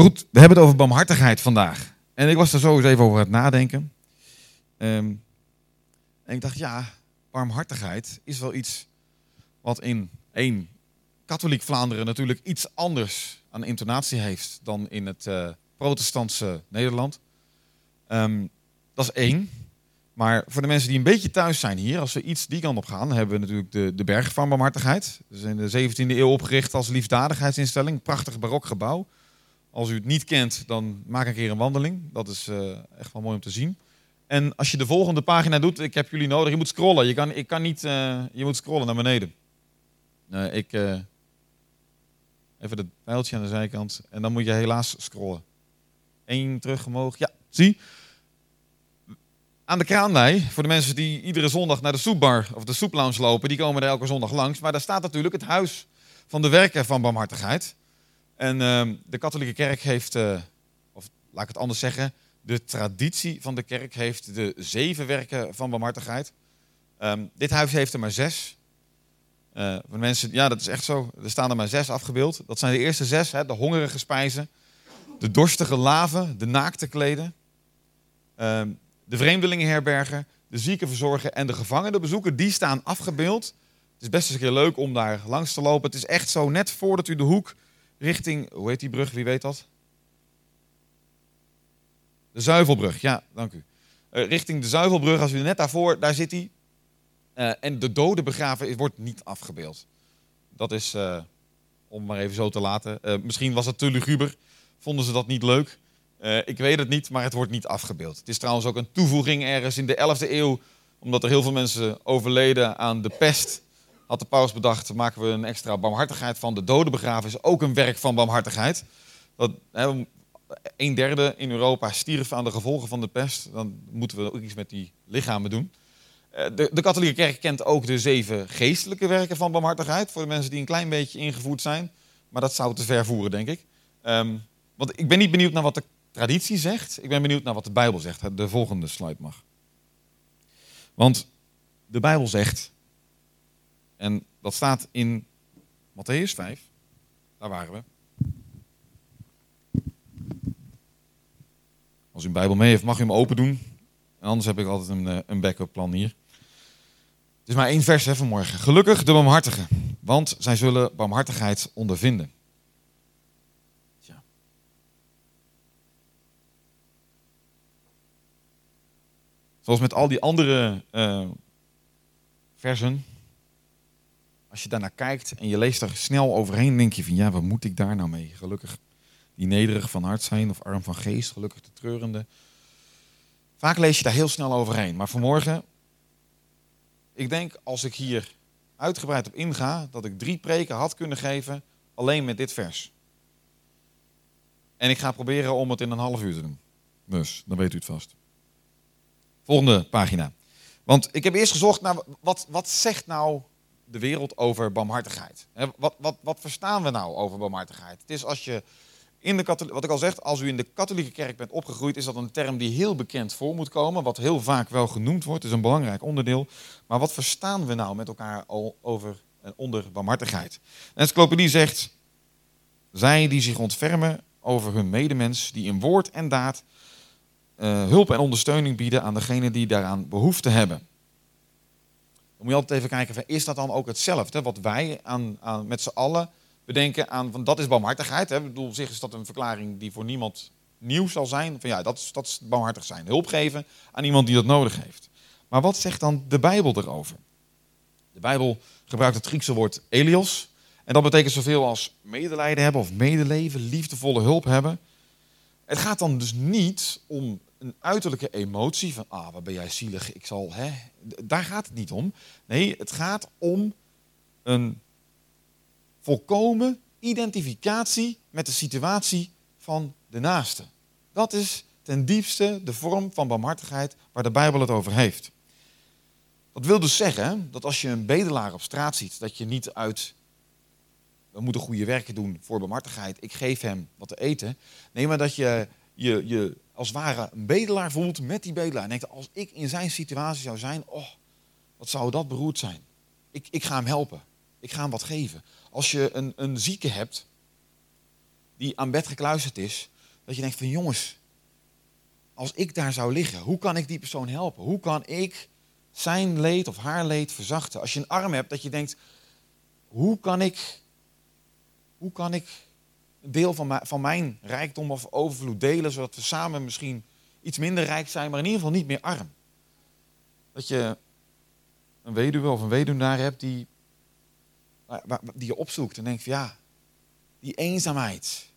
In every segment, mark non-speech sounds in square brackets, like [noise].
Goed, we hebben het over barmhartigheid vandaag. En ik was er zo eens even over aan het nadenken. Ehm, en ik dacht, ja, barmhartigheid is wel iets wat in één katholiek Vlaanderen natuurlijk iets anders aan intonatie heeft dan in het uh, protestantse Nederland. Ehm, dat is één. Maar voor de mensen die een beetje thuis zijn hier, als we iets die kant op gaan, hebben we natuurlijk de, de Berg van Barmhartigheid. Dat is in de 17e eeuw opgericht als liefdadigheidsinstelling. Prachtig barok gebouw. Als u het niet kent, dan maak een keer een wandeling. Dat is uh, echt wel mooi om te zien. En als je de volgende pagina doet, ik heb jullie nodig, je moet scrollen. Je, kan, ik kan niet, uh, je moet scrollen naar beneden. Uh, ik, even het pijltje aan de zijkant. En dan moet je helaas scrollen. Eén terug omhoog. Ja, zie aan de Kraanlei, voor de mensen die iedere zondag naar de soepbar of de soeplounge lopen, die komen er elke zondag langs. Maar daar staat natuurlijk het huis van de werken van barmhartigheid. En uh, de katholieke kerk heeft, uh, of laat ik het anders zeggen, de traditie van de kerk heeft de zeven werken van barmhartigheid. Um, dit huis heeft er maar zes. Uh, mensen, ja, dat is echt zo. Er staan er maar zes afgebeeld. Dat zijn de eerste zes: hè, de hongerige spijzen, de dorstige laven, de naakte kleden. Um, de vreemdelingenherbergen, de zieken verzorgen en de gevangenen bezoeken, die staan afgebeeld. Het is best eens een keer leuk om daar langs te lopen. Het is echt zo net voordat u de hoek richting, hoe heet die brug, wie weet dat? De Zuivelbrug, ja, dank u. Uh, richting de Zuivelbrug, als u net daarvoor, daar zit hij. Uh, en de dode begraven wordt niet afgebeeld. Dat is, uh, om maar even zo te laten. misschien was het te luguber, vonden ze dat niet leuk. Ik weet het niet, maar het wordt niet afgebeeld. Het is trouwens ook een toevoeging ergens in de 11e eeuw, omdat er heel veel mensen overleden aan de pest. Had de paus bedacht, maken we een extra barmhartigheid van. De doden begraven is ook een werk van barmhartigheid. Dat, hè, een derde in Europa stierf aan de gevolgen van de pest. Dan moeten we ook iets met die lichamen doen. Uh, de, de, katholieke kerk kent ook de zeven geestelijke werken van barmhartigheid. Voor de mensen die een klein beetje ingevoerd zijn. Maar dat zou te ver voeren, denk ik. Um, want ik ben niet benieuwd naar wat de traditie zegt. Ik ben benieuwd naar wat de Bijbel zegt. De volgende slide mag. Want de Bijbel zegt, en dat staat in Matthäus 5, daar waren we. Als u een Bijbel mee heeft, mag u hem open doen. En anders heb ik altijd een, eh, een backup plan hier. Het is maar één vers hè, vanmorgen. Gelukkig de barmhartigen, want zij zullen barmhartigheid ondervinden. Zoals met al die andere uh, versen. Als je daarnaar kijkt en je leest er snel overheen, denk je van ja, wat moet ik daar nou mee? Gelukkig die nederig van hart zijn of arm van geest, gelukkig de treurende. Vaak lees je daar heel snel overheen. Maar vanmorgen, ik denk als ik hier uitgebreid op inga, dat ik drie preken had kunnen geven alleen met dit vers. En ik ga proberen om het in een half uur te doen. Dus, dan weet u het vast. Volgende pagina. Want ik heb eerst gezocht naar wat, wat zegt nou de wereld over barmhartigheid? Wat, wat, wat verstaan we nou over barmhartigheid? Het is als je in de wat ik al zeg, als u in de katholieke kerk bent opgegroeid, is dat een term die heel bekend voor moet komen, wat heel vaak wel genoemd wordt, is een belangrijk onderdeel. Maar wat verstaan we nou met elkaar al over en onder barmhartigheid? De encyclopedie zegt, zij die zich ontfermen over hun medemens, die in woord en daad uh, hulp en ondersteuning bieden aan degenen die daaraan behoefte hebben. Dan moet je altijd even kijken, is dat dan ook hetzelfde wat wij aan, aan met z'n allen bedenken aan, van dat is barmhartigheid. Hè? Ik bedoel, zich is dat een verklaring die voor niemand nieuw zal zijn. Van ja, dat is, dat is barmhartig zijn. Hulp geven aan iemand die dat nodig heeft. Maar wat zegt dan de Bijbel erover? De Bijbel gebruikt het Griekse woord elios. En dat betekent zoveel als medelijden hebben of medeleven, liefdevolle hulp hebben. Het gaat dan dus niet om een uiterlijke emotie van, ah, wat ben jij zielig, ik zal, hè. Daar gaat het niet om. Nee, het gaat om een volkomen identificatie met de situatie van de naaste. Dat is ten diepste de vorm van barmhartigheid waar de Bijbel het over heeft. Dat wil dus zeggen dat als je een bedelaar op straat ziet, dat je niet uit we moeten goede werken doen voor barmhartigheid, ik geef hem wat te eten. Nee, maar dat je je, je als ware een bedelaar voelt met die bedelaar. En denkt, als ik in zijn situatie zou zijn, oh, wat zou dat beroerd zijn. Ik, ik ga hem helpen. Ik ga hem wat geven. Als je een, een zieke hebt, die aan bed gekluisterd is, dat je denkt van jongens, als ik daar zou liggen, hoe kan ik die persoon helpen? Hoe kan ik zijn leed of haar leed verzachten? Als je een arm hebt, dat je denkt, hoe kan ik, hoe kan ik een deel van mijn, van mijn rijkdom of overvloed delen, zodat we samen misschien iets minder rijk zijn, maar in ieder geval niet meer arm? Dat je een weduwe of een weduwnaar hebt die, die je opzoekt en denkt van ja, die eenzaamheid.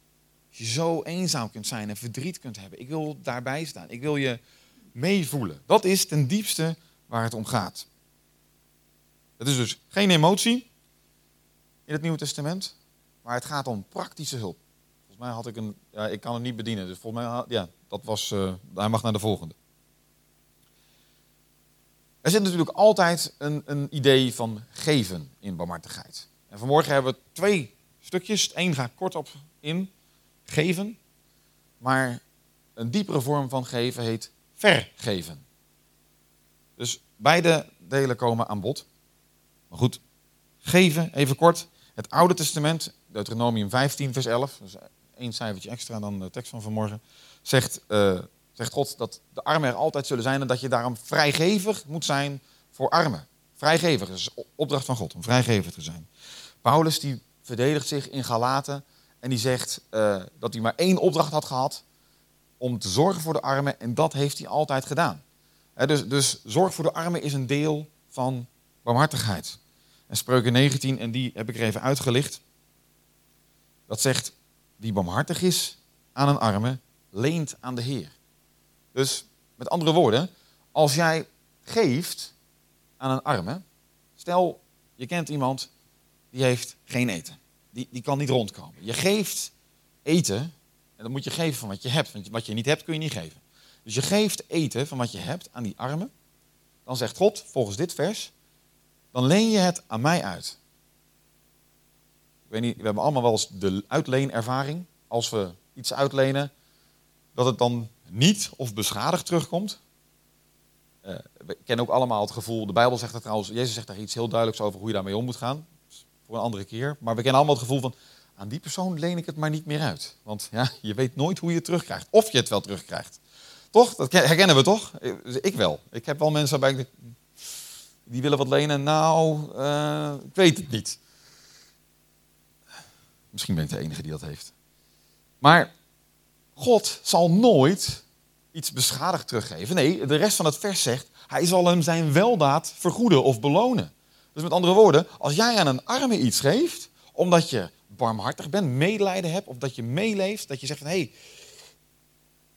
Je zo eenzaam kunt zijn en verdriet kunt hebben. Ik wil daarbij staan. Ik wil je meevoelen. Dat is ten diepste waar het om gaat. Het is dus geen emotie in het Nieuwe Testament, maar het gaat om praktische hulp. Volgens mij had ik een, ja, ik kan het niet bedienen, dus volgens mij, ja, dat was, uh, hij mag naar de volgende. Er zit natuurlijk altijd een, een idee van geven in barmhartigheid. En vanmorgen hebben we twee stukjes. Eén gaat kort op in, geven. Maar een diepere vorm van geven heet vergeven. Dus beide delen komen aan bod. Maar goed, geven, even kort. Het Oude Testament, Deuteronomium 15, vers 11, dus één cijfertje extra dan de tekst van vanmorgen, zegt, uh, zegt God dat de armen er altijd zullen zijn en dat je daarom vrijgevig moet zijn voor armen. Vrijgevig is opdracht van God om vrijgevig te zijn. Paulus die verdedigt zich in Galaten en die zegt uh, dat hij maar één opdracht had gehad om te zorgen voor de armen en dat heeft hij altijd gedaan. dus, dus zorg voor de armen is een deel van barmhartigheid. En spreuken 19, en die heb ik er even uitgelicht, dat zegt, wie barmhartig is aan een arme, leent aan de Heer. Dus met andere woorden, als jij geeft aan een arme, stel je kent iemand die heeft geen eten. Die, die kan niet rondkomen. Je geeft eten, en dan moet je geven van wat je hebt. Want wat je niet hebt kun je niet geven. Dus je geeft eten van wat je hebt aan die armen. Dan zegt God, volgens dit vers, dan leen je het aan mij uit. We hebben allemaal wel eens de uitleenervaring. Als we iets uitlenen, dat het dan niet of beschadigd terugkomt. Uh, we kennen ook allemaal het gevoel, de Bijbel zegt er trouwens, Jezus zegt daar iets heel duidelijks over hoe je daarmee om moet gaan voor een andere keer. Maar we kennen allemaal het gevoel van, aan die persoon leen ik het maar niet meer uit. Want ja, [laughs] je weet nooit hoe je het terugkrijgt. Of je het wel terugkrijgt. Toch? Dat herkennen we toch? Ik wel. Ik heb wel mensen waarbij die willen wat lenen. Nou, uh, ik weet het niet. Misschien ben ik de enige die dat heeft. Maar God zal nooit iets beschadigd teruggeven. Nee, de rest van het vers zegt, hij zal hem zijn weldaad vergoeden of belonen. Dus met andere woorden, als jij aan een arme iets geeft, omdat je barmhartig bent, medelijden hebt, of dat je meeleeft, dat je zegt van hé, hey,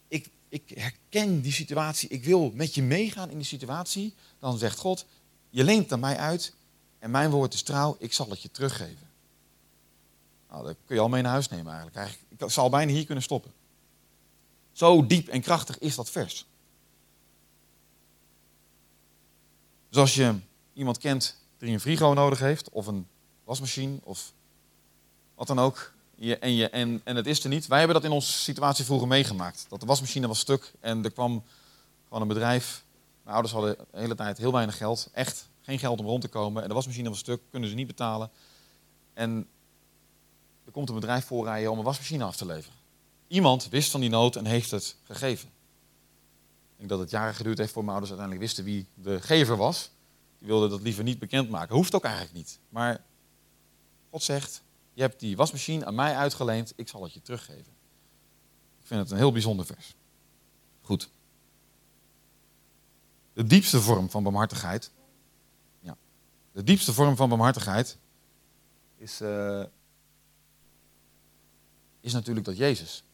ik, ik herken die situatie, ik wil met je meegaan in die situatie, dan zegt God, je leent aan mij uit en mijn woord is trouw, ik zal het je teruggeven. Nou, dat kun je al mee naar huis nemen eigenlijk. eigenlijk ik zal bijna hier kunnen stoppen. Zo diep en krachtig is dat vers. Dus als je iemand kent die een frigo nodig heeft, of een wasmachine, of wat dan ook, je, en, je, en, en het is er niet. Wij hebben dat in onze situatie vroeger meegemaakt. Dat de wasmachine was stuk en er kwam gewoon een bedrijf. Mijn ouders hadden de hele tijd heel weinig geld, echt geen geld om rond te komen. En de wasmachine was stuk, kunnen ze niet betalen. En er komt een bedrijf voorrijden om een wasmachine af te leveren. Iemand wist van die nood en heeft het gegeven. Ik denk dat het jaren geduurd heeft voor mijn ouders uiteindelijk wisten wie de gever was. Die wilde dat liever niet bekendmaken. Hoeft ook eigenlijk niet. Maar God zegt, je hebt die wasmachine aan mij uitgeleend, ik zal het je teruggeven. Ik vind het een heel bijzonder vers. Goed. De diepste vorm van barmhartigheid. Ja. De diepste vorm van barmhartigheid is, uh, is natuurlijk dat Jezus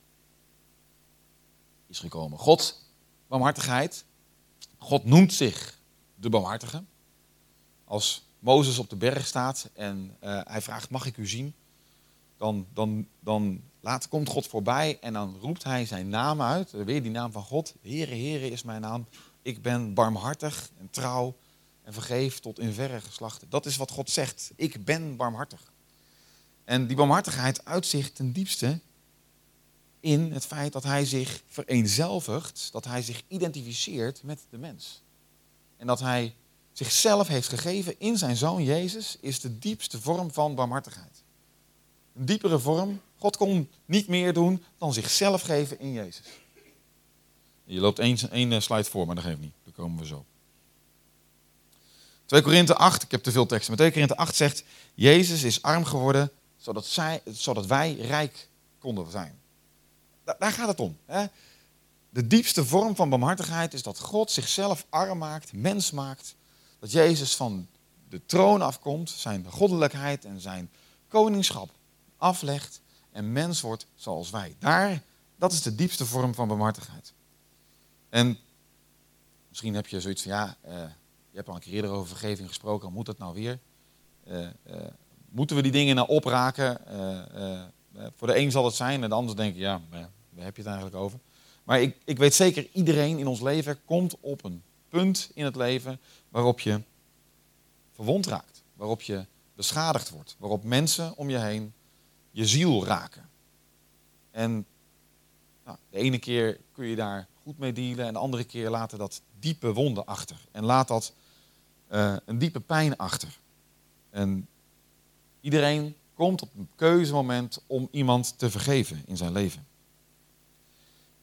is gekomen. God, barmhartigheid. God noemt zich de barmhartige. Als Mozes op de berg staat en uh, hij vraagt, mag ik u zien? Dan, dan, dan laat, komt God voorbij en dan roept hij zijn naam uit. Weer die naam van God. Heere, Heere is mijn naam. Ik ben barmhartig en trouw en vergeef tot in verre geslachten. Dat is wat God zegt. Ik ben barmhartig. En die barmhartigheid uitzicht ten diepste in het feit dat hij zich vereenzelvigt, dat hij zich identificeert met de mens. En dat hij zichzelf heeft gegeven in zijn zoon Jezus, is de diepste vorm van barmhartigheid. Een diepere vorm, God kon niet meer doen dan zichzelf geven in Jezus. Je loopt één, eh, slide voor, maar dat geeft niet. Daar komen we zo. 2 Korinthe 8, ik heb te veel teksten, maar 2 Korinthe 8 zegt, Jezus is arm geworden zodat, zij, zodat wij rijk konden zijn. Daar gaat het om. Hè? De diepste vorm van barmhartigheid is dat God zichzelf arm maakt, mens maakt. Dat Jezus van de troon afkomt, zijn goddelijkheid en zijn koningschap aflegt en mens wordt zoals wij. Daar, dat is de diepste vorm van barmhartigheid. En misschien heb je zoiets van, ja, uh, je hebt al een keer eerder over vergeving gesproken, moet dat nou weer? Uh, uh, moeten we die dingen nou opraken? voor de een zal het zijn en de ander denk ik, ja, waar heb je het eigenlijk over? Maar ik, ik weet zeker, iedereen in ons leven komt op een punt in het leven waarop je verwond raakt. Waarop je beschadigd wordt. Waarop mensen om je heen je ziel raken. En nou, de ene keer kun je daar goed mee dealen en de andere keer laten dat diepe wonden achter. En laat dat een diepe pijn achter. En iedereen komt op een keuzemoment om iemand te vergeven in zijn leven.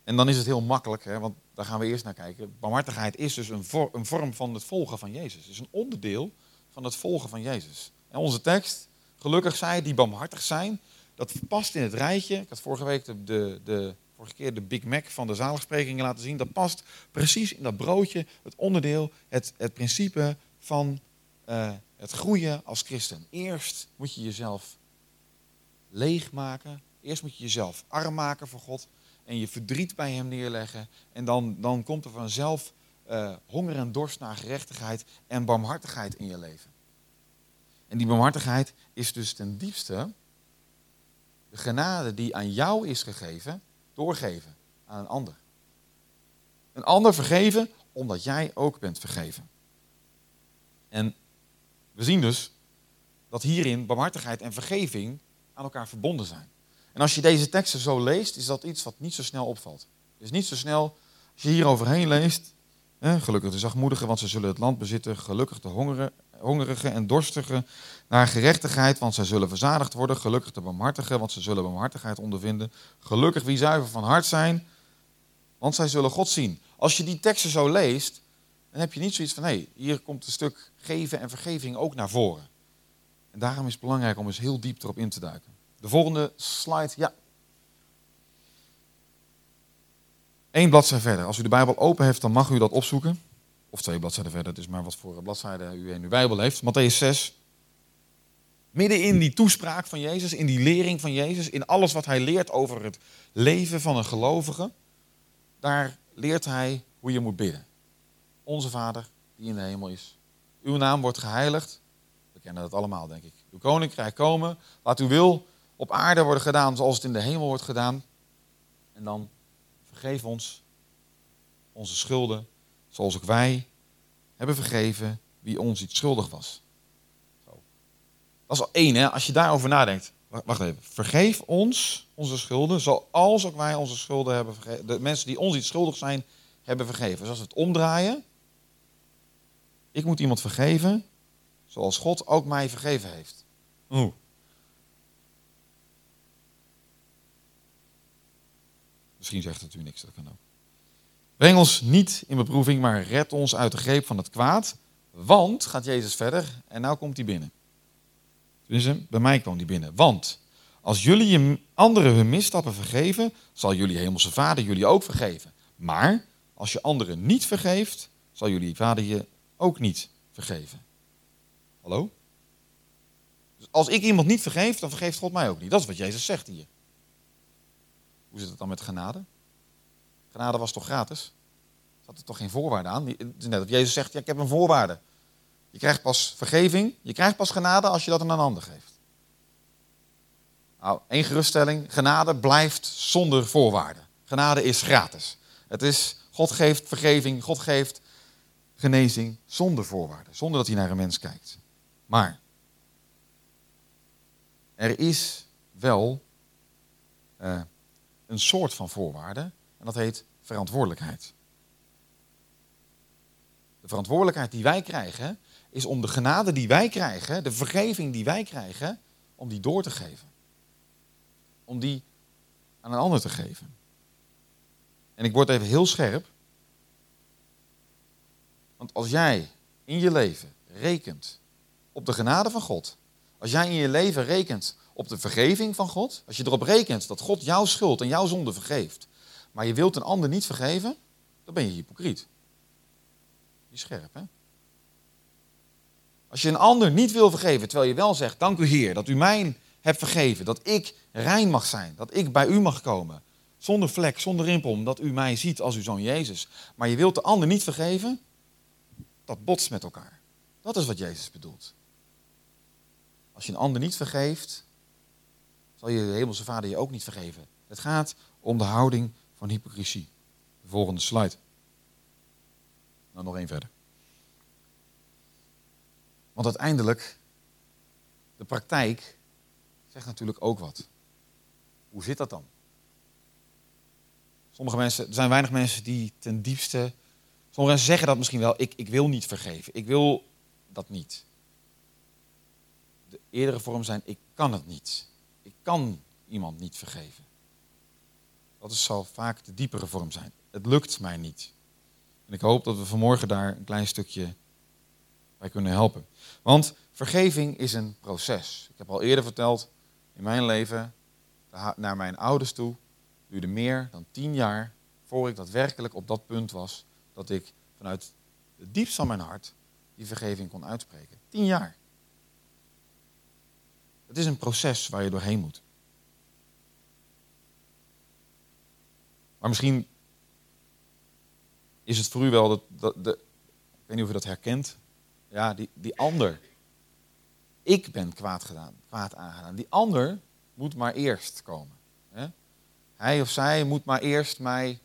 En dan is het heel makkelijk, hè, want daar gaan we eerst naar kijken. Barmhartigheid is dus een, een vorm van het volgen van Jezus. Het is een onderdeel van het volgen van Jezus. En onze tekst, gelukkig zij die barmhartig zijn, dat past in het rijtje. Ik had vorige week de, de, de vorige keer de Big Mac van de zaligsprekingen laten zien. Dat past precies in dat broodje, het onderdeel, het, het principe van uh, het groeien als christen. Eerst moet je jezelf leegmaken. Eerst moet je jezelf arm maken voor God. En je verdriet bij hem neerleggen. En dan, dan komt er vanzelf uh, honger en dorst naar gerechtigheid en barmhartigheid in je leven. En die barmhartigheid is dus ten diepste de genade die aan jou is gegeven, doorgeven aan een ander. Een ander vergeven omdat jij ook bent vergeven. En we zien dus dat hierin barmhartigheid en vergeving aan elkaar verbonden zijn. En als je deze teksten zo leest, is dat iets wat niet zo snel opvalt. Is niet zo snel, als je hier overheen leest, hè, gelukkig de zachtmoedigen, want ze zullen het land bezitten, gelukkig de hongerigen en dorstigen naar gerechtigheid, want zij zullen verzadigd worden, gelukkig de barmhartigen, want ze zullen barmhartigheid ondervinden, gelukkig wie zuiver van hart zijn, want zij zullen God zien. Als je die teksten zo leest, dan heb je niet zoiets van, hé, hey, hier komt een stuk geven en vergeving ook naar voren. En daarom is het belangrijk om eens heel diep erop in te duiken. De volgende slide, ja. Eén bladzijde verder. Als u de Bijbel open heeft, dan mag u dat opzoeken. Of twee bladzijden verder, het is maar wat voor bladzijde u in uw Bijbel heeft. Matthäus 6. Midden in die toespraak van Jezus, in die lering van Jezus, in alles wat hij leert over het leven van een gelovige, daar leert hij hoe je moet bidden. Onze Vader, die in de hemel is. Uw naam wordt geheiligd. We kennen dat allemaal, denk ik. Uw koninkrijk komen. Laat uw wil op aarde worden gedaan zoals het in de hemel wordt gedaan. En dan vergeef ons onze schulden, zoals ook wij hebben vergeven wie ons iets schuldig was. Zo. Dat is al één, hè? als je daarover nadenkt. Wacht even. Vergeef ons onze schulden, zoals ook wij onze schulden hebben vergeven. De mensen die ons iets schuldig zijn, hebben vergeven. Dus we het omdraaien, ik moet iemand vergeven, zoals God ook mij vergeven heeft. Oeh. Misschien zegt het u niks, dat kan ook. Breng ons niet in beproeving, maar red ons uit de greep van het kwaad. Want, gaat Jezus verder, en nou komt hij binnen. Tenminste, bij mij kwam hij binnen. Want, als jullie je anderen hun misstappen vergeven, zal jullie hemelse vader jullie ook vergeven. Maar, als je anderen niet vergeeft, zal jullie vader je ook niet vergeven. Hallo? Dus als ik iemand niet vergeef, dan vergeeft God mij ook niet. Dat is wat Jezus zegt hier. Hoe zit het dan met genade? Genade was toch gratis? Zat er toch geen voorwaarde aan? Het is net of Jezus zegt, ja, ik heb een voorwaarde. Je krijgt pas vergeving, je krijgt pas genade als je dat aan een ander geeft. Nou, één geruststelling, genade blijft zonder voorwaarden. Genade is gratis. Het is, God geeft vergeving, God geeft genezing zonder voorwaarden, zonder dat hij naar een mens kijkt. Maar er is wel uh, een soort van voorwaarde en dat heet verantwoordelijkheid. De verantwoordelijkheid die wij krijgen is om de genade die wij krijgen, de vergeving die wij krijgen, om die door te geven. om die aan een ander te geven. En ik word even heel scherp. Want als jij in je leven rekent op de genade van God, als jij in je leven rekent op de vergeving van God, als je erop rekent dat God jouw schuld en jouw zonde vergeeft, maar je wilt een ander niet vergeven, dan ben je hypocriet. Die scherp, hè? Als je een ander niet wil vergeven, terwijl je wel zegt, dank u Heer, dat u mij hebt vergeven, dat ik rein mag zijn, dat ik bij u mag komen, zonder vlek, zonder rimpel, omdat u mij ziet als uw zoon Jezus. Maar je wilt de ander niet vergeven, dat botst met elkaar. Dat is wat Jezus bedoelt. Als je een ander niet vergeeft, zal je de hemelse vader je ook niet vergeven. Het gaat om de houding van hypocrisie. De volgende slide. Nou, nog één verder. Want uiteindelijk, de praktijk zegt natuurlijk ook wat. Hoe zit dat dan? Sommige mensen, er zijn weinig mensen die ten diepste. Sommige mensen zeggen dat misschien wel. Ik, ik wil niet vergeven. Ik wil dat niet. De eerdere vorm zijn: ik kan het niet. Ik kan iemand niet vergeven. Dat is, zal vaak de diepere vorm zijn. Het lukt mij niet. En ik hoop dat we vanmorgen daar een klein stukje bij kunnen helpen. Want vergeving is een proces. Ik heb al eerder verteld, in mijn leven, naar mijn ouders toe, duurde meer dan tien jaar voor ik daadwerkelijk op dat punt was dat ik vanuit het diepst van mijn hart die vergeving kon uitspreken. Tien jaar. Het is een proces waar je doorheen moet. Maar misschien is het voor u wel dat, dat de, ik weet niet of u dat herkent, ja, die, die ander. Ik ben kwaad gedaan, kwaad aangedaan. Die ander moet maar eerst komen. Hè? Hij of zij moet maar eerst mij.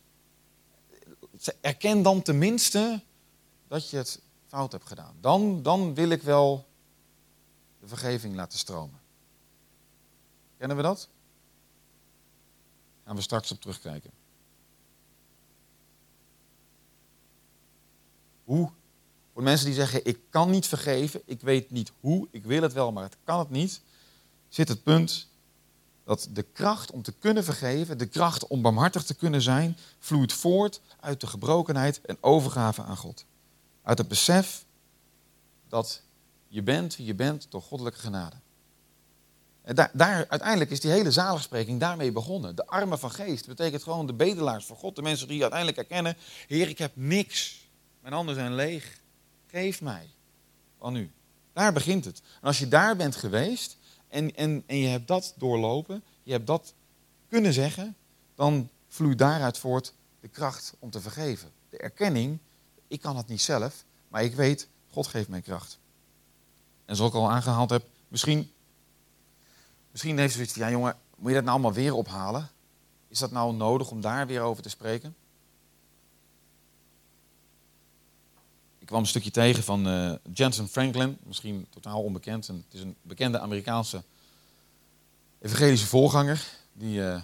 Erken dan tenminste dat je het fout hebt gedaan. Dan, dan wil ik wel de vergeving laten stromen. Kennen we dat? Gaan we straks op terugkijken. Hoe? Voor mensen die zeggen, ik kan niet vergeven, ik weet niet hoe, ik wil het wel, maar het kan het niet, zit het punt dat de kracht om te kunnen vergeven, de kracht om barmhartig te kunnen zijn, vloeit voort uit de gebrokenheid en overgave aan God. Uit het besef dat je bent wie je bent door goddelijke genade. En daar, daar, uiteindelijk is die hele zaligspreking daarmee begonnen. De armen van geest betekent gewoon de bedelaars van God. De mensen die uiteindelijk erkennen, Heer, ik heb niks. Mijn handen zijn leeg. Geef mij van u. Daar begint het. En als je daar bent geweest en, en, en je hebt dat doorlopen, je hebt dat kunnen zeggen, dan vloeit daaruit voort de kracht om te vergeven. De erkenning, ik kan het niet zelf, maar ik weet, God geeft mij kracht. En zoals ik al aangehaald heb, misschien, misschien heeft zoiets van, ja jongen, moet je dat nou allemaal weer ophalen? Is dat nou nodig om daar weer over te spreken? Ik kwam een stukje tegen van uh, Jensen Franklin, misschien totaal onbekend. het is een bekende Amerikaanse evangelische voorganger, die, uh,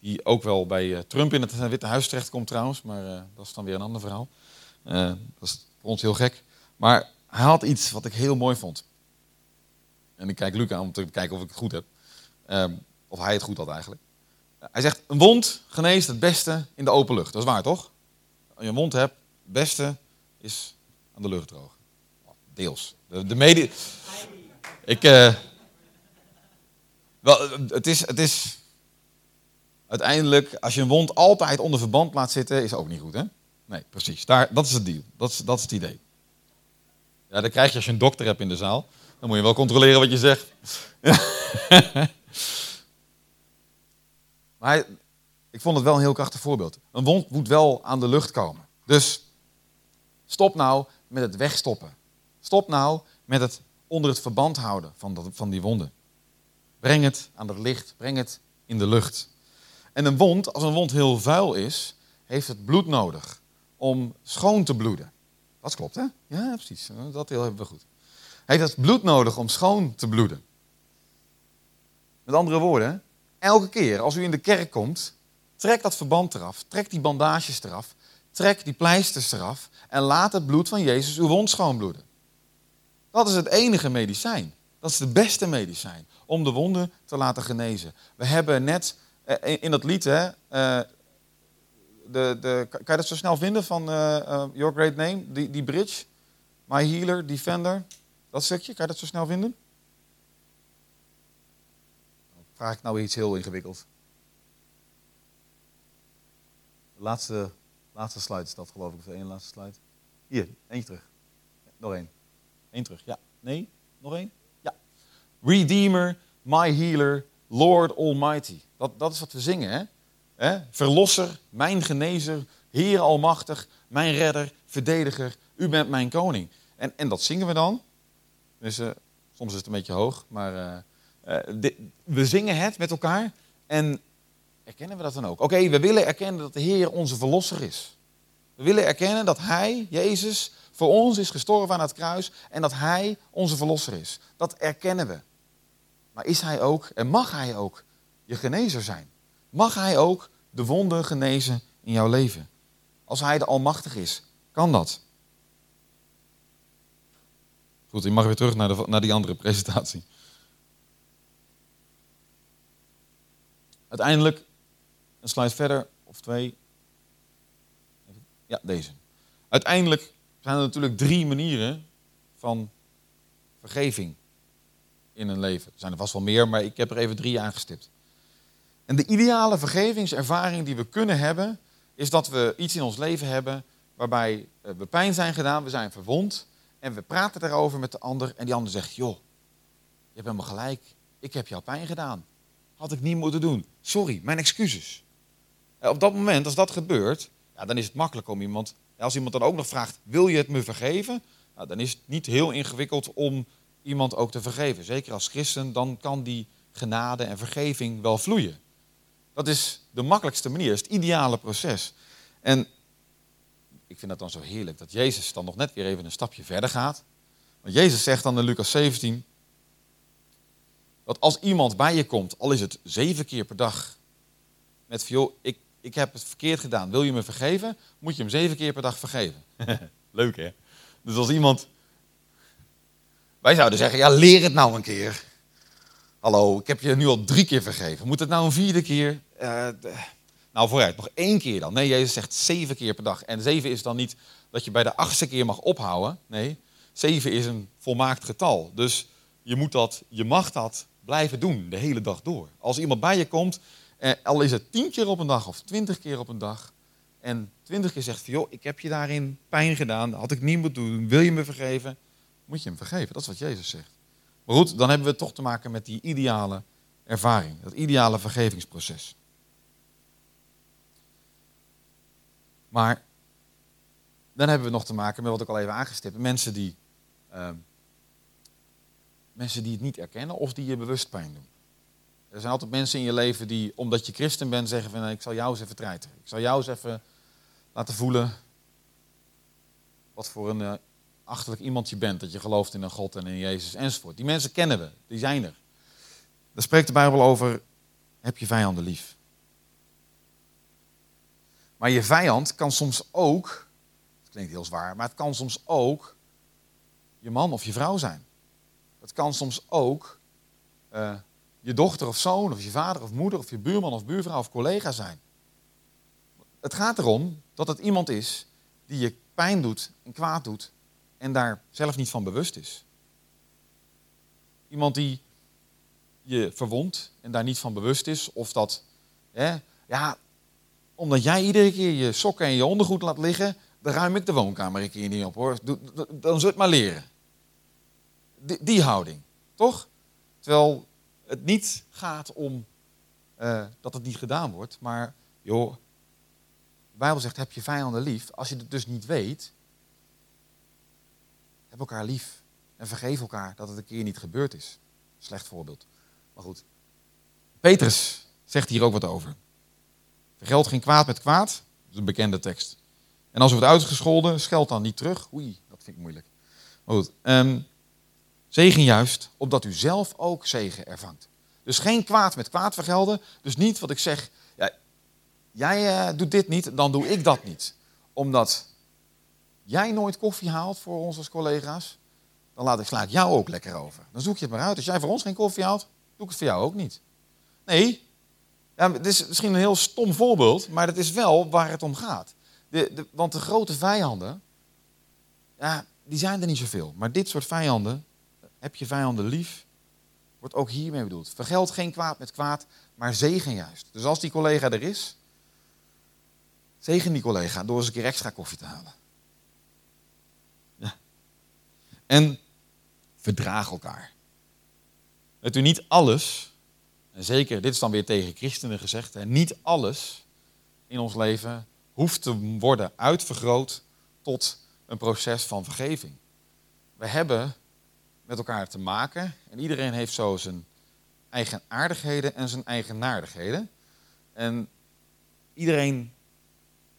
die ook wel bij uh, Trump in het Witte Huis terechtkomt trouwens, maar dat is dan weer een ander verhaal. dat is voor ons heel gek. Maar hij had iets wat ik heel mooi vond. En ik kijk Luc aan om te kijken of ik het goed heb. Um, of hij het goed had eigenlijk. Hij zegt, een wond geneest het beste in de open lucht. Dat is waar, toch? Als je een wond hebt, het beste is aan de lucht droog. Deels. De, medie... Ik... Uh... Wel, het is, het is... Uiteindelijk, als je een wond altijd onder verband laat zitten, is ook niet goed, hè? Nee, precies. Daar, dat is het deal. Dat is, dat is het idee. Ja, dat krijg je als je een dokter hebt in de zaal. Dan moet je wel controleren wat je zegt. [laughs] maar ik vond het wel een heel krachtig voorbeeld. Een wond moet wel aan de lucht komen. Dus Stop nou met het wegstoppen. Stop nou met het onder het verband houden van, dat, van die wonden. Breng het aan het licht, breng het in de lucht. En een wond, als een wond heel vuil is, heeft het bloed nodig om schoon te bloeden. Dat klopt, hè? Ja, precies. Dat heel hebben we goed. Heeft het bloed nodig om schoon te bloeden. Met andere woorden, elke keer als u in de kerk komt, trek dat verband eraf, trek die bandages eraf, trek die pleisters eraf en laat het bloed van Jezus uw wond schoonbloeden. Dat is het enige medicijn. Dat is het beste medicijn om de wonden te laten genezen. We hebben net eh, in dat lied, hè, eh, de, de, kan je dat zo snel vinden van uh, Your Great Name, die, die bridge? My Healer, Defender, dat stukje, kan je dat zo snel vinden? Vraag ik nou iets heel ingewikkeld? De laatste, laatste slide is dat geloof ik, of de ene laatste slide. Hier, eentje terug. nog één. Eén terug, ja. Nee? Nog één? Ja. Redeemer, my healer, Lord Almighty. Dat, dat is wat we zingen, hè? hè? Verlosser, mijn genezer, Heer Almachtig, mijn redder, verdediger, u bent mijn koning. En, en dat zingen we dan. Dus, uh, soms is het een beetje hoog, maar uh, we zingen het met elkaar. En erkennen we dat dan ook? Oké, we willen erkennen dat de Heer onze verlosser is. We willen erkennen dat Hij, Jezus, voor ons is gestorven aan het kruis en dat Hij onze verlosser is. Dat erkennen we. Maar is Hij ook en mag Hij ook je genezer zijn? Mag Hij ook de wonden genezen in jouw leven? Als Hij de Almachtig is, kan dat. Goed, ik mag weer terug naar, de, naar die andere presentatie. Uiteindelijk, een slide verder, of twee. Ja, deze. Uiteindelijk zijn er natuurlijk drie manieren van vergeving in een leven. Er zijn er vast wel meer, maar ik heb er even drie aangestipt. En de ideale vergevingservaring die we kunnen hebben, is dat we iets in ons leven hebben waarbij eh, we pijn zijn gedaan, we zijn verwond en we praten daarover met de ander en die ander zegt, joh, je hebt helemaal gelijk, ik heb jou pijn gedaan. Had ik niet moeten doen. Sorry, mijn excuses. Eh, op dat moment, als dat gebeurt, ja, dan is het makkelijk om iemand als iemand dan ook nog vraagt, wil je het me vergeven? Nou, dan is het niet heel ingewikkeld om iemand ook te vergeven. Zeker als christen, dan kan die genade en vergeving wel vloeien. Dat is de makkelijkste manier, dat is het ideale proces. En ik vind dat dan zo heerlijk dat Jezus dan nog net weer even een stapje verder gaat. Want Jezus zegt dan in Lucas 17, dat als iemand bij je komt, al is het zeven keer per dag, met joh, ik ik heb het verkeerd gedaan, wil je me vergeven? Moet je hem zeven keer per dag vergeven. [laughs] Leuk hè? Dus als iemand. Wij zouden zeggen, ja, leer het nou een keer. Hallo, ik heb je nu al drie keer vergeven. Moet het nou een vierde keer? Uh, nou, vooruit, nog één keer dan. Nee, Jezus zegt zeven keer per dag. En zeven is dan niet dat je bij de achtste keer mag ophouden. Nee, zeven is een volmaakt getal. Dus je, moet dat, je mag dat blijven doen de hele dag door. Als iemand bij je komt eh, al is het tien keer op een dag of twintig keer op een dag. En twintig keer zegt van, joh, ik heb je daarin pijn gedaan. Dat had ik niet moeten doen. Wil je me vergeven? Moet je hem vergeven. Dat is wat Jezus zegt. Maar goed, dan hebben we toch te maken met die ideale ervaring. Dat ideale vergevingsproces. Maar dan hebben we nog te maken met wat ik al even aangestipt. Mensen die, uh, mensen die het niet erkennen of die je bewust pijn doen. Er zijn altijd mensen in je leven die, omdat je christen bent, zeggen van ik zal jou eens even treiteren. Ik zal jou eens even laten voelen wat voor een uh, achterlijk iemand je bent. Dat je gelooft in een God en in Jezus enzovoort. Die mensen kennen we, die zijn er. Daar spreekt de Bijbel over, heb je vijanden lief. Maar je vijand kan soms ook, het klinkt heel zwaar, maar het kan soms ook je man of je vrouw zijn. Het kan soms ook uh, je dochter of zoon, of je vader of moeder, of je buurman of buurvrouw of collega zijn. Het gaat erom dat het iemand is die je pijn doet en kwaad doet en daar zelf niet van bewust is. Iemand die je verwondt en daar niet van bewust is, of dat, hè, ja, omdat jij iedere keer je sokken en je ondergoed laat liggen, dan ruim ik de woonkamer een keer niet op hoor. Dan zul het maar leren. Die, die houding, toch? Terwijl het niet gaat om uh, dat het niet gedaan wordt, maar joh, de Bijbel zegt heb je vijanden lief. Als je het dus niet weet, heb elkaar lief en vergeef elkaar dat het een keer niet gebeurd is. Slecht voorbeeld. Maar goed. Petrus zegt hier ook wat over. Vergeld geen kwaad met kwaad. Dat is een bekende tekst. En als er wordt uitgescholden, scheld dan niet terug. Oei, dat vind ik moeilijk. Maar goed. Um, Zegen juist, opdat u zelf ook zegen ervangt. Dus geen kwaad met kwaad vergelden. Dus niet wat ik zeg, ja, jij uh, doet dit niet, dan doe ik dat niet. Omdat jij nooit koffie haalt voor ons als collega's, dan laat ik, sla ik jou ook lekker over. Dan zoek je het maar uit. Als jij voor ons geen koffie haalt, doe ik het voor jou ook niet. Nee, ja, het is misschien een heel stom voorbeeld, maar het is wel waar het om gaat. De, de, want de grote vijanden, ja, die zijn er niet zoveel. Maar dit soort vijanden, heb je vijanden lief, wordt ook hiermee bedoeld. Vergeld geen kwaad met kwaad, maar zegen juist. Dus als die collega er is, zegen die collega door eens een keer extra koffie te halen. Ja. En verdraag elkaar. Het u niet alles, en zeker dit is dan weer tegen christenen gezegd, hè, niet alles in ons leven hoeft te worden uitvergroot tot een proces van vergeving. We hebben met elkaar te maken en iedereen heeft zo zijn eigen aardigheden en zijn eigen naardigheden. En iedereen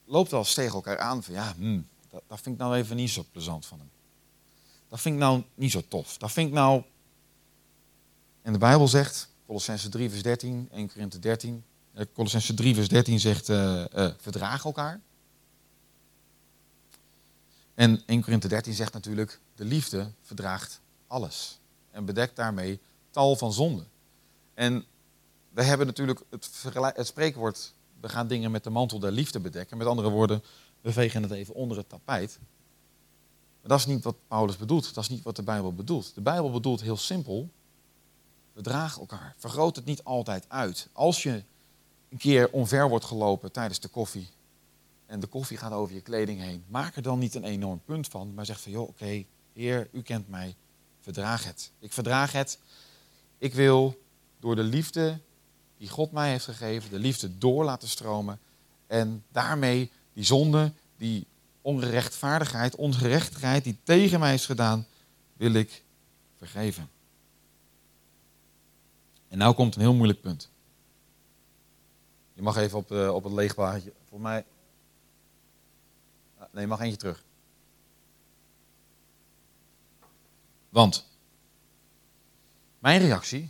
loopt eens tegen elkaar aan van ja, hmm, dat, dat vind ik nou even niet zo plezant van hem. Dat vind ik nou niet zo tof. Dat vind ik nou... En de Bijbel zegt, Colossense 3 vers 13, 1 Korinthe 13. Eh, Colossense 3 vers 13 zegt, uh, uh, verdraag elkaar. En 1 Korinthe 13 zegt natuurlijk, de liefde verdraagt alles. En bedekt daarmee tal van zonden. En we hebben natuurlijk het, spreekwoord, we gaan dingen met de mantel der liefde bedekken. Met andere woorden, we vegen het even onder het tapijt. Maar dat is niet wat Paulus bedoelt. Dat is niet wat de Bijbel bedoelt. De Bijbel bedoelt heel simpel. We dragen elkaar. Vergroot het niet altijd uit. Als je een keer onver wordt gelopen tijdens de koffie. En de koffie gaat over je kleding heen. Maak er dan niet een enorm punt van. Maar zeg van joh, oké, Heer, u kent mij. Verdraag het. Ik verdraag het. Ik wil door de liefde die God mij heeft gegeven, de liefde door laten stromen. En daarmee die zonde die ongerechtvaardigheid, ongerechtigheid die tegen mij is gedaan, wil ik vergeven. En nou komt een heel moeilijk punt. Je mag even op, uh, op het leegbaartje. Voor mij. Ah, nee, je mag eentje terug. Want mijn reactie,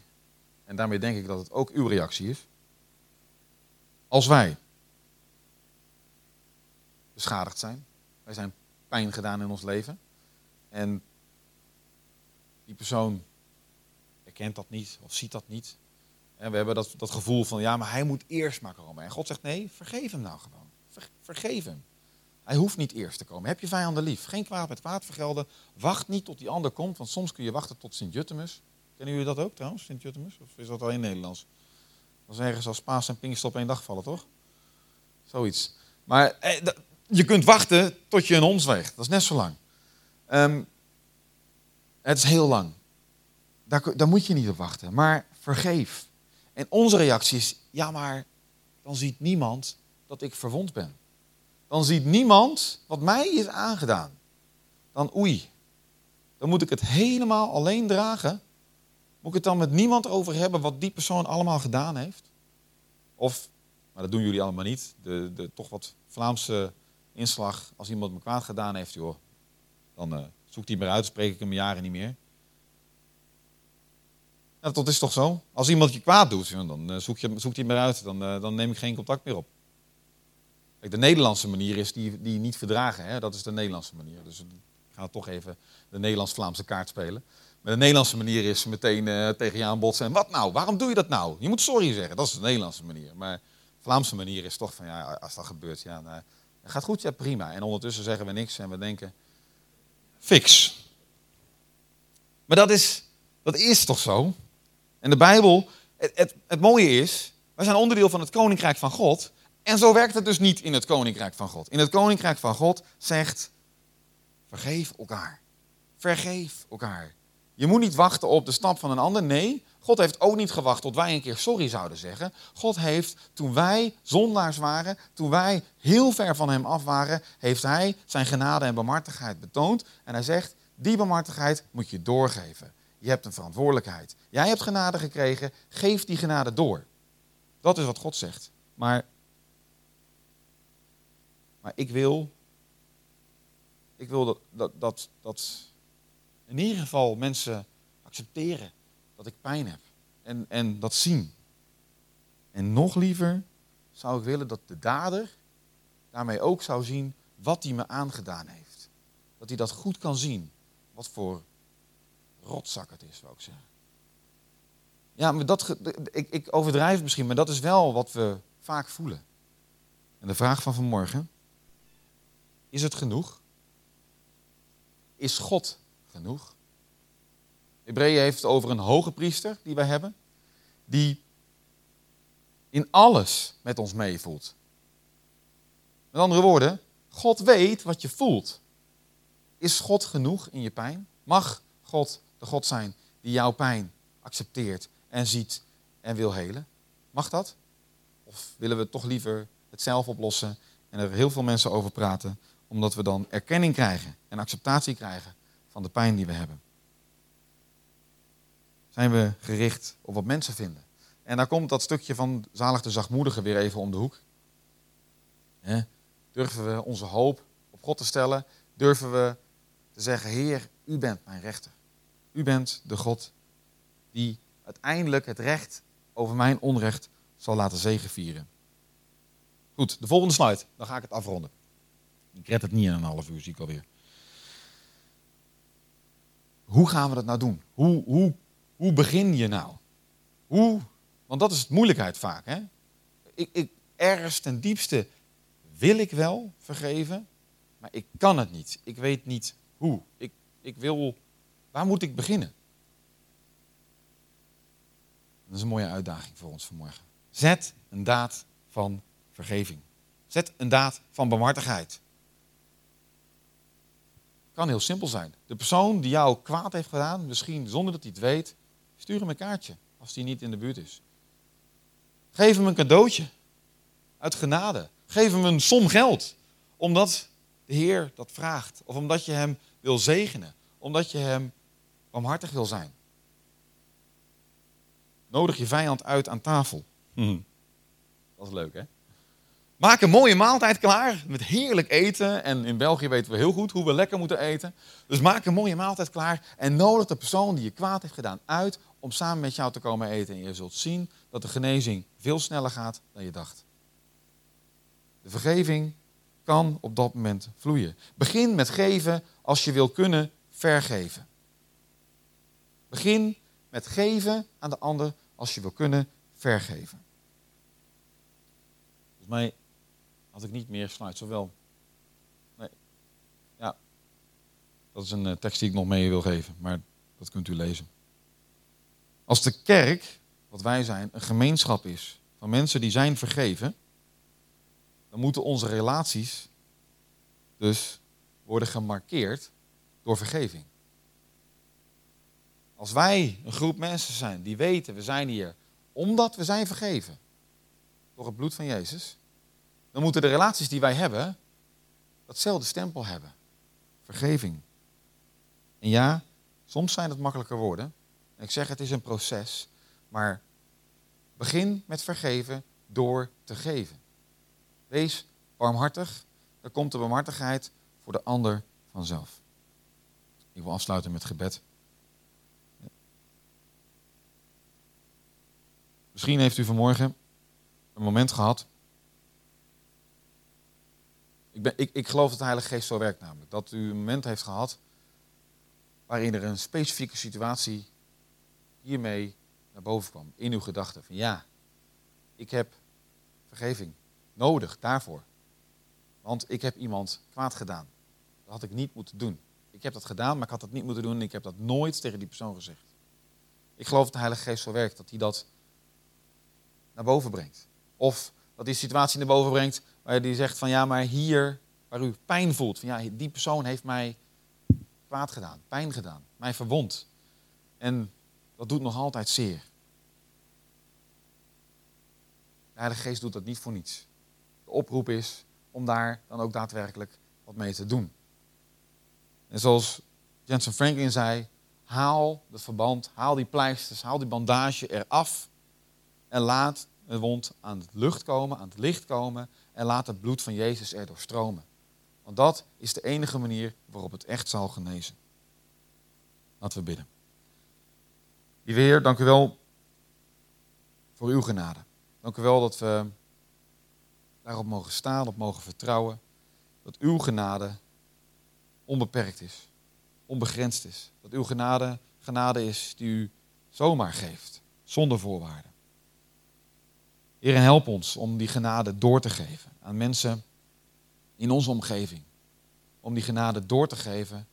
en daarmee denk ik dat het ook uw reactie is, als wij beschadigd zijn, wij zijn pijn gedaan in ons leven. En die persoon erkent dat niet of ziet dat niet. En we hebben dat, dat gevoel van, ja, maar hij moet eerst maar komen. En God zegt, nee, vergeef hem nou gewoon. vergeef hem. Hij hoeft niet eerst te komen. Heb je vijanden lief. Geen kwaad met kwaad vergelden. Wacht niet tot die ander komt, want soms kun je wachten tot Sint-Juttemus. Kennen jullie dat ook trouwens, Sint-Juttemus? Of is dat alleen Nederlands? Dat is ergens als Paas en Pinkster op één dag vallen, toch? Zoiets. Maar eh, je kunt wachten tot je een ons weegt. Dat is net zo lang. Ehm, het is heel lang. Daar, daar moet je niet op wachten. Maar vergeef. En onze reactie is, ja maar dan ziet niemand dat ik verwond ben. Dan ziet niemand wat mij is aangedaan. Dan oei. Dan moet ik het helemaal alleen dragen. Moet ik het dan met niemand over hebben wat die persoon allemaal gedaan heeft? Of, maar dat doen jullie allemaal niet, de, de toch wat Vlaamse inslag, als iemand me kwaad gedaan heeft, joh, dan uh, zoekt hij maar uit, spreek ik hem jaren niet meer. Ja, dat is toch zo? Als iemand je kwaad doet, dan je, zoekt hij maar uit, dan, uh, dan neem ik geen contact meer op. De Nederlandse manier is die, die niet verdragen, hè? dat is de Nederlandse manier. Dus ik ga toch even de Nederlands-Vlaamse kaart spelen. Maar de Nederlandse manier is meteen uh, tegen je aanbotsen. En wat nou? Waarom doe je dat nou? Je moet sorry zeggen. Dat is de Nederlandse manier. Maar de Vlaamse manier is toch van, ja, als dat gebeurt, ja, nou, gaat goed, ja prima. En ondertussen zeggen we niks en we denken, fix. Maar dat is, dat is toch zo? En de Bijbel, het, het mooie is, wij zijn onderdeel van het Koninkrijk van God. En zo werkt het dus niet in het Koninkrijk van God. In het Koninkrijk van God zegt, vergeef elkaar. Vergeef elkaar. Je moet niet wachten op de stap van een ander. Nee, God heeft ook niet gewacht tot wij een keer sorry zouden zeggen. God heeft, toen wij zondaars waren, toen wij heel ver van Hem af waren, heeft Hij zijn genade en bemartigheid betoond. En Hij zegt, die bemartigheid moet je doorgeven. Je hebt een verantwoordelijkheid. Jij hebt genade gekregen, geef die genade door. Dat is wat God zegt. Maar, maar ik wil, ik wil dat, dat, dat, in ieder geval mensen accepteren dat ik pijn heb. En, en dat zien. En nog liever zou ik willen dat de dader daarmee ook zou zien wat hij me aangedaan heeft. Dat hij dat goed kan zien. Wat voor rotzak het is, zou ik zeggen. Ja, maar dat, ik, ik overdrijf misschien, maar dat is wel wat we vaak voelen. En de vraag van vanmorgen, is het genoeg? Is God genoeg? Hebreeën heeft het over een hoge priester die wij hebben, die in alles met ons meevoelt. Met andere woorden, God weet wat je voelt. Is God genoeg in je pijn? Mag God de God zijn die jouw pijn accepteert en ziet en wil helen? Mag dat? Of willen we toch liever het zelf oplossen en er heel veel mensen over praten, omdat we dan erkenning krijgen en acceptatie krijgen van de pijn die we hebben? Zijn we gericht op wat mensen vinden? En daar komt dat stukje van zalig de zachtmoedige weer even om de hoek. Durven we onze hoop op God te stellen? Durven we te zeggen, Heer, u bent mijn rechter. U bent de God die uiteindelijk het recht over mijn onrecht zal laten zegenvieren. Goed, de volgende slide. Dan ga ik het afronden. Ik red het niet in een half uur, zie ik alweer. Hoe gaan we dat nou doen? Hoe, hoe, hoe begin je nou? Hoe? Want dat is het moeilijkheid vaak. Hè? Ik, ik, ergens ten diepste wil ik wel vergeven, maar ik kan het niet. Ik weet niet hoe. Ik, ik wil, waar moet ik beginnen? Dat is een mooie uitdaging voor ons vanmorgen. Zet een daad van vergeving. Zet een daad van barmhartigheid. Kan heel simpel zijn. De persoon die jou kwaad heeft gedaan, misschien zonder dat hij het weet, stuur hem een kaartje als die niet in de buurt is. Geef hem een cadeautje uit genade. Geef hem een som geld, omdat de Heer dat vraagt. Of omdat je hem wil zegenen, omdat je hem barmhartig wil zijn. Nodig je vijand uit aan tafel. Hm. Dat is leuk, hè? Maak een mooie maaltijd klaar met heerlijk eten. En in België weten we heel goed hoe we lekker moeten eten. Dus maak een mooie maaltijd klaar en nodig de persoon die je kwaad heeft gedaan uit om samen met jou te komen eten. En je zult zien dat de genezing veel sneller gaat dan je dacht. De vergeving kan op dat moment vloeien. Begin met geven als je wil kunnen vergeven. Begin met geven aan de ander als je wil kunnen vergeven. Volgens mij had ik niet meer slides, zowel. Nee. Ja, dat is een eh, tekst die ik nog mee wil geven, maar dat kunt u lezen. Als de kerk, wat wij zijn, een gemeenschap is van mensen die zijn vergeven, dan moeten onze relaties dus worden gemarkeerd door vergeving. Als wij een groep mensen zijn die weten, we zijn hier omdat we zijn vergeven door het bloed van Jezus, dan moeten de relaties die wij hebben datzelfde stempel hebben. Vergeving. En ja, soms zijn het makkelijke woorden. ik zeg het is een proces, maar begin met vergeven door te geven. Wees barmhartig, dan komt de barmhartigheid voor de ander vanzelf. Ik wil afsluiten met gebed. Misschien heeft u vanmorgen een moment gehad. Ik, ben, ik, ik geloof dat de Heilige Geest zo werkt namelijk. Dat u een moment heeft gehad waarin er een specifieke situatie hiermee naar boven kwam. In uw gedachten. Van ja, ik heb vergeving nodig daarvoor. Want ik heb iemand kwaad gedaan. Dat had ik niet moeten doen. Ik heb dat gedaan, maar ik had dat niet moeten doen en ik heb dat nooit tegen die persoon gezegd. Ik geloof dat de Heilige Geest zo werkt, dat hij dat naar boven brengt. Of dat die situatie naar boven brengt waar hij zegt van ja, maar hier waar u pijn voelt, van ja, die persoon heeft mij kwaad gedaan, pijn gedaan, mij verwond. En dat doet nog altijd zeer. De Heilige Geest doet dat niet voor niets. De oproep is om daar dan ook daadwerkelijk wat mee te doen. En zoals Jensen Franklin zei, haal het verband, haal die pleisters, haal die bandage eraf en laat een wond aan het lucht komen, aan het licht komen en laat het bloed van Jezus er doorstromen. Want dat is de enige manier waarop het echt zal genezen. Laten we bidden. Lieve Heer, dank u wel voor uw genade. Dank u wel dat we daarop mogen staan, op mogen vertrouwen. Dat uw genade onbeperkt is, onbegrensd is. Dat uw genade genade is die u zomaar geeft zonder voorwaarden. Heer, help ons om die genade door te geven aan mensen in onze omgeving. Om die genade door te geven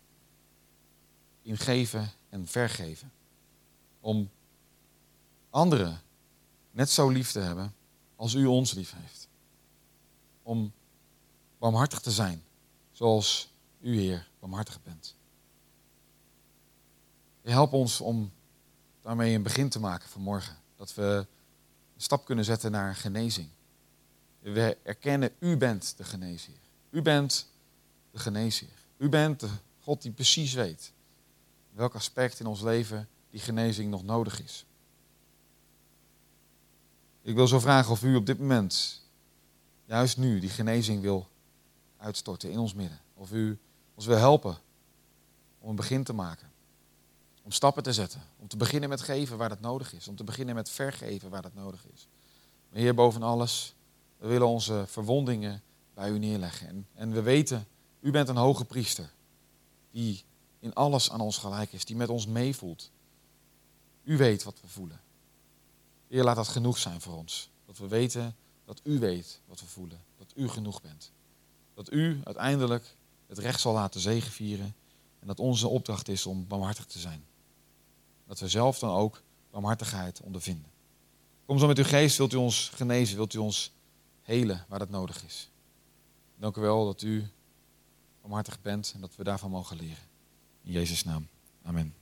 in geven en vergeven. Om anderen net zo lief te hebben als u ons lief heeft. Om barmhartig te zijn zoals u, Heer, barmhartig bent. Help ons om daarmee een begin te maken vanmorgen. Dat we stap kunnen zetten naar genezing. We erkennen, u bent de geneesheer. U bent de geneesheer. U bent de God die precies weet welk aspect in ons leven die genezing nog nodig is. Ik wil zo vragen of u op dit moment, juist nu, die genezing wil uitstorten in ons midden. Of u ons wil helpen om een begin te maken. Om stappen te zetten. Om te beginnen met geven waar dat nodig is. Om te beginnen met vergeven waar dat nodig is. Maar Heer, boven alles, we willen onze verwondingen bij u neerleggen. En, we weten, u bent een hoge priester. Die in alles aan ons gelijk is. Die met ons meevoelt. U weet wat we voelen. Heer, laat dat genoeg zijn voor ons. Dat we weten dat u weet wat we voelen. Dat u genoeg bent. Dat u uiteindelijk het recht zal laten zegenvieren. En dat onze opdracht is om barmhartig te zijn. Dat we zelf dan ook barmhartigheid ondervinden. Kom zo met uw geest, wilt u ons genezen, wilt u ons helen waar dat nodig is. Dank u wel dat u barmhartig bent en dat we daarvan mogen leren. In Jezus' naam. Amen.